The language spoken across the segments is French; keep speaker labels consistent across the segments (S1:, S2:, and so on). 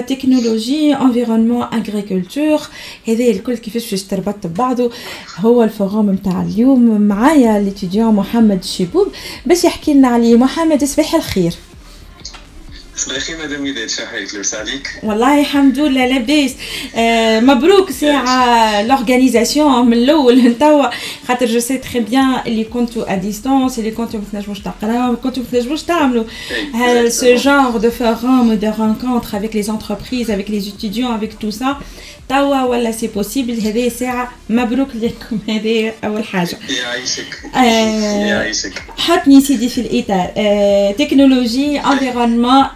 S1: تكنولوجي انفيرونمون اغريكولتور هذا الكل كيفاش باش تربط ببعضه هو الفوروم نتاع اليوم. معايا ليتيديون محمد الشيبوب باش يحكي لنا عليه. محمد صباح الخير.
S2: صباحي مدام وداد شحالك لاباس عليك
S1: والله الحمد لله لاباس آه مبروك ساعة لورغانيزاسيون من الاول لتوا خاطر جو سي تري بيان اللي كنتوا ا ديستونس اللي كنتوا ما تنجموش تقراو كنتوا ما تنجموش تعملوا ce genre de forum de rencontre avec les entreprises avec les étudiants avec tout ça توا ولا سي بوسيبل هذه ساعة مبروك لكم هذه أول حاجة
S2: يعيشك
S1: آه
S2: يعيشك
S1: حطني سيدي في الإطار آه تكنولوجي انفيرونمون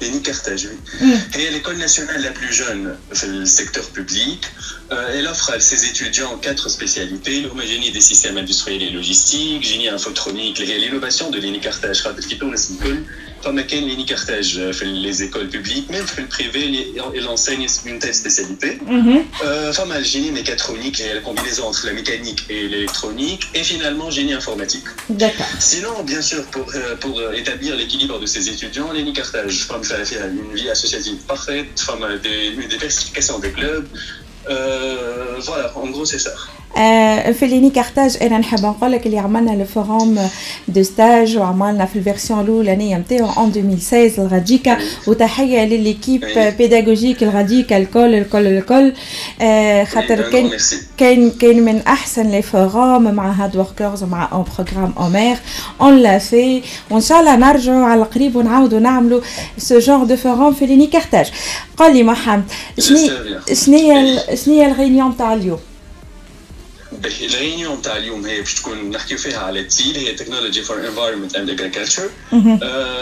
S2: Béni Carthage, oui.
S1: Mm.
S2: Et l'école nationale la plus jeune le secteur public. Euh, elle offre à ses étudiants quatre spécialités l'homogénie des systèmes industriels et logistiques, génie infotronique, l'innovation de Béni Carthage, comme Léni Carthage les écoles publiques, même le privé, elle enseigne une telle spécialité.
S1: Mm-hmm.
S2: Euh, femme génie mécatronique et la combinaison entre la mécanique et l'électronique, et finalement génie informatique. Sinon, bien sûr, pour, euh, pour établir l'équilibre de ses étudiants, Léni Carthage, une vie associative parfaite, des, une diversification des clubs. Euh, voilà, en gros, c'est ça.
S1: آه في ليني كارتاج انا نحب نقول لك اللي عملنا الفوروم دو ستاج وعملنا في الفيرسيون الاولانيه نتاعو ان 2016 الغاديكا وتحيه لليكيب
S2: أيوة.
S1: بيداغوجيك الغاديكا الكل الكل الكل آه خاطر
S2: Oui,
S1: كان
S2: vraiment, merci.
S1: كان كان من احسن لي فوروم مع هاد وركرز ومع اون بروغرام اومير اون لا في وان شاء الله نرجعوا على قريب ونعاودوا نعملوا سو جور دو فوروم في ليني كارتاج قال لي محمد شنو
S2: J'espère bien.
S1: شنو هي شنو هي الغينيون تاع اليوم
S2: باهي، الريونيون تاع اليوم هي باش تكون نحكيو فيها على التيل هي تكنولوجي فور انفايرمنت اند اجريكلتشر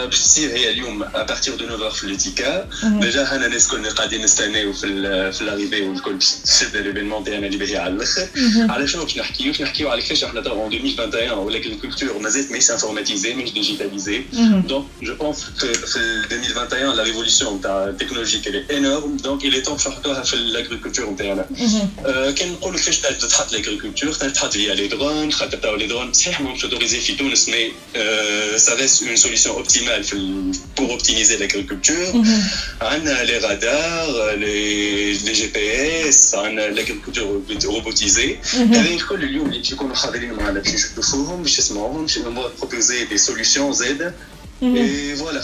S2: باش تصير هي اليوم ابارتيغ دو 9 في لوتيكا ديجا هنا الناس كنا قاعدين نستناو في ال في لاريفي والكل باش تشد ليفينمون تاعنا اللي باهي على الأخر. على شنو باش نحكيو؟ باش نحكيو على كيفاش إحنا توا 2021 والاغريكولتور مازالت ماهيش انفورماتيزي ماهيش ديجيتاليزي دونك جو بونس في في 2021 لا ريفوليسيون تاع التكنولوجي كي انورم دونك il est temps باش نحطوها في الاغريكولتور نتاعنا آه، كان نقولوا كيفاش تحط لاغريكولتور culture, tu as via les drones, tu as les drones, c'est un autorisé Fitounes, mais euh, ça reste une solution optimale pour optimiser l'agriculture. On mm -hmm. les radars, les, GPS, on a l'agriculture robotisée. Il y Mm -hmm. Et le lieu où tu connais Khadrim, on a le forum, je suis proposer des solutions Z.
S1: Mm -hmm.
S2: Et voilà.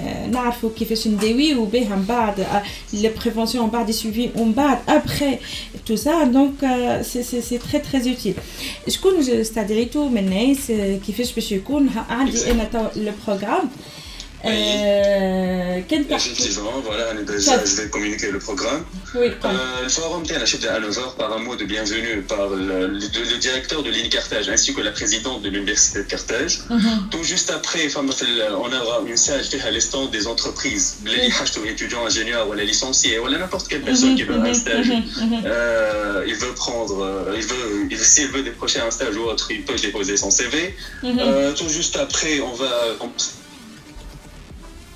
S1: نعرفوا كيفاش نداويو بها من بعد لي بريفونسيون من بعد سويفي ومن بعد ابخي تو سا دونك سي سي سي تري تري اوتيل شكون استدعيتو من الناس آه، كيفاش باش يكون ها- عندي انا تو لو بروغرام Euh,
S2: Effectivement, voilà, je vais communiquer le programme.
S1: Oui,
S2: euh, le forum TNHF de Hanovre, par un mot de bienvenue par le, directeur de l'île Carthage ainsi que la présidente de l'université de Carthage.
S1: Mm.
S2: Donc, juste après, euh, on aura une sage à l'instant des entreprises, les étudiants, ingénieurs, ou les licenciés, ou la n'importe quelle personne qui veut un stage. Euh, il veut prendre, euh, il veut, s'il veut décrocher un stage ou autre, il peut déposer son CV. tout juste après, on va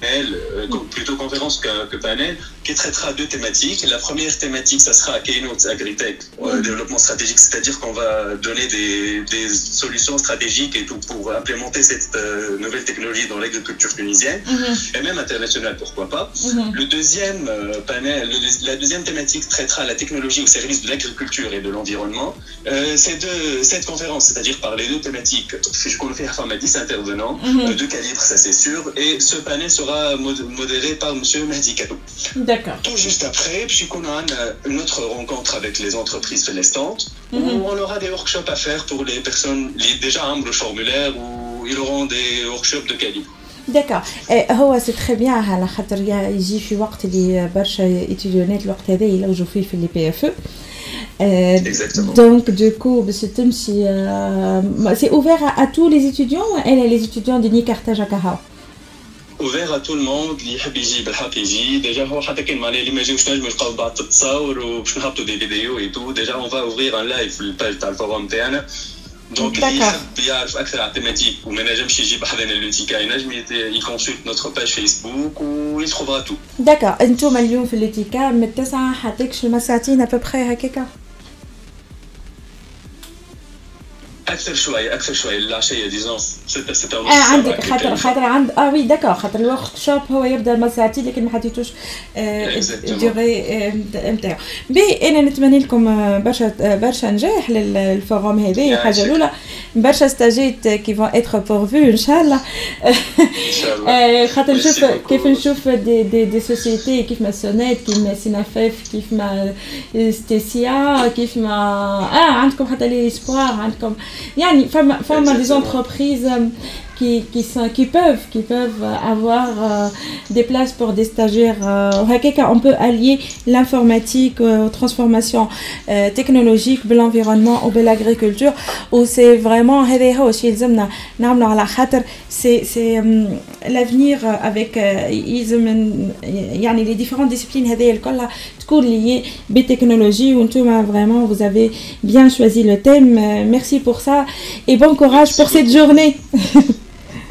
S2: euh, plutôt conférence que, panel, qui traitera deux thématiques. La première thématique, ça sera Keynote Agritech, euh, développement stratégique, c'est-à-dire qu'on va donner des, solutions stratégiques et tout pour implémenter cette euh, nouvelle technologie dans l'agriculture tunisienne
S1: mhm.
S2: et même internationale, pourquoi pas.
S1: Mhm.
S2: Le deuxième euh, panel, la deuxième thématique traitera la technologie au service de l'agriculture et de l'environnement. Euh, cette conférence, c'est-à-dire par les deux thématiques, je compte faire 10 intervenants mmh. de calibre, ça c'est sûr, et ce panel sera mod- modéré par Monsieur Mahdi Kato.
S1: D'accord.
S2: Tout juste après, puis qu'on a un- une autre rencontre avec les entreprises fenestantes,
S1: Mhm.
S2: où on aura des workshops à faire pour les personnes qui déjà ont le formulaire, où ils auront des workshops de calibre.
S1: داكور هو سي تري بيان على خاطر يجي في وقت اللي برشا اتيديونات الوقت هذا يلوجوا فيه في لي بي اف دونك دوكو باش تمشي سي اوفير ا تو لي اتيديون ولا لي اتيديون دي ني كارتاج هكا
S2: اوفير ا تو الموند اللي يحب يجي بالحق يجي. ديجا هو حتى كان معناها اللي ما يجيوش نجموا يلقاو بعض التصاور وباش نهبطوا دي فيديو اي تو ديجا اون فا اوفير ان لايف في الباج تاع الفوروم تاعنا. دونك اللي يحب يعرف أكثر على التيماتيك وما نجمش يجي بحذنا لوتيكا ينجم يكونسلت نوتر باج فيسبوك ويتخوفها تو
S1: داكور أنتم اليوم في لوتيكا من التسعة حتى كش ساعتين ابوبخي هكاكا.
S2: أكثر شوي أكثر شوي العشيه ديزون 6 6 ونص
S1: آه عندك خاطر خاطر عند آه وي داكور خاطر الورك شوب هو يبدا ما ساعتين لكن ما حطيتوش ديغي نتاعو بي أنا نتمنى لكم برشا برشا نجاح للفوروم هذا. الحاجة الأولى برشا ستاجيت كي فون اتر بورفو إن شاء الله. خاطر نشوف كيف نشوف دي دي دي سوسيتي كيف ما سونيت كيف ما سينافيف كيف ما ستيسيا كيف ما آه عندكم حتى لي اسبوار عندكم يعني فما فما دي زونتربريز qui, qui, peuvent, qui peuvent euh, avoir euh, des places pour des stagiaires. Euh, on peut allier l'informatique euh, aux transformations technologiques, l'environnement ou l'agriculture, où c'est vraiment c'est l'avenir avec les différentes disciplines liées des technologies où vraiment vous avez bien choisi le thème. Merci pour ça. Et bon courage pour cette journée.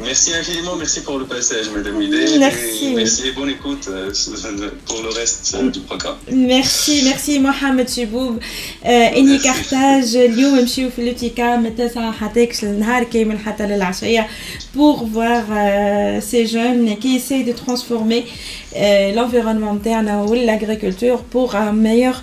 S2: Merci infiniment, merci pour le passage, Madame Idé.
S1: Merci.
S2: Et merci et bonne écoute euh, pour le reste euh, du programme.
S1: Merci, merci Mohamed Chiboub. إني كارتاج اليوم نمشيو في لوتيكا من التاسعة حتى النهار كامل حتى للعشية pour voir euh, ces jeunes qui essaient de transformer l'environnement interne ou l'agriculture pour un meilleur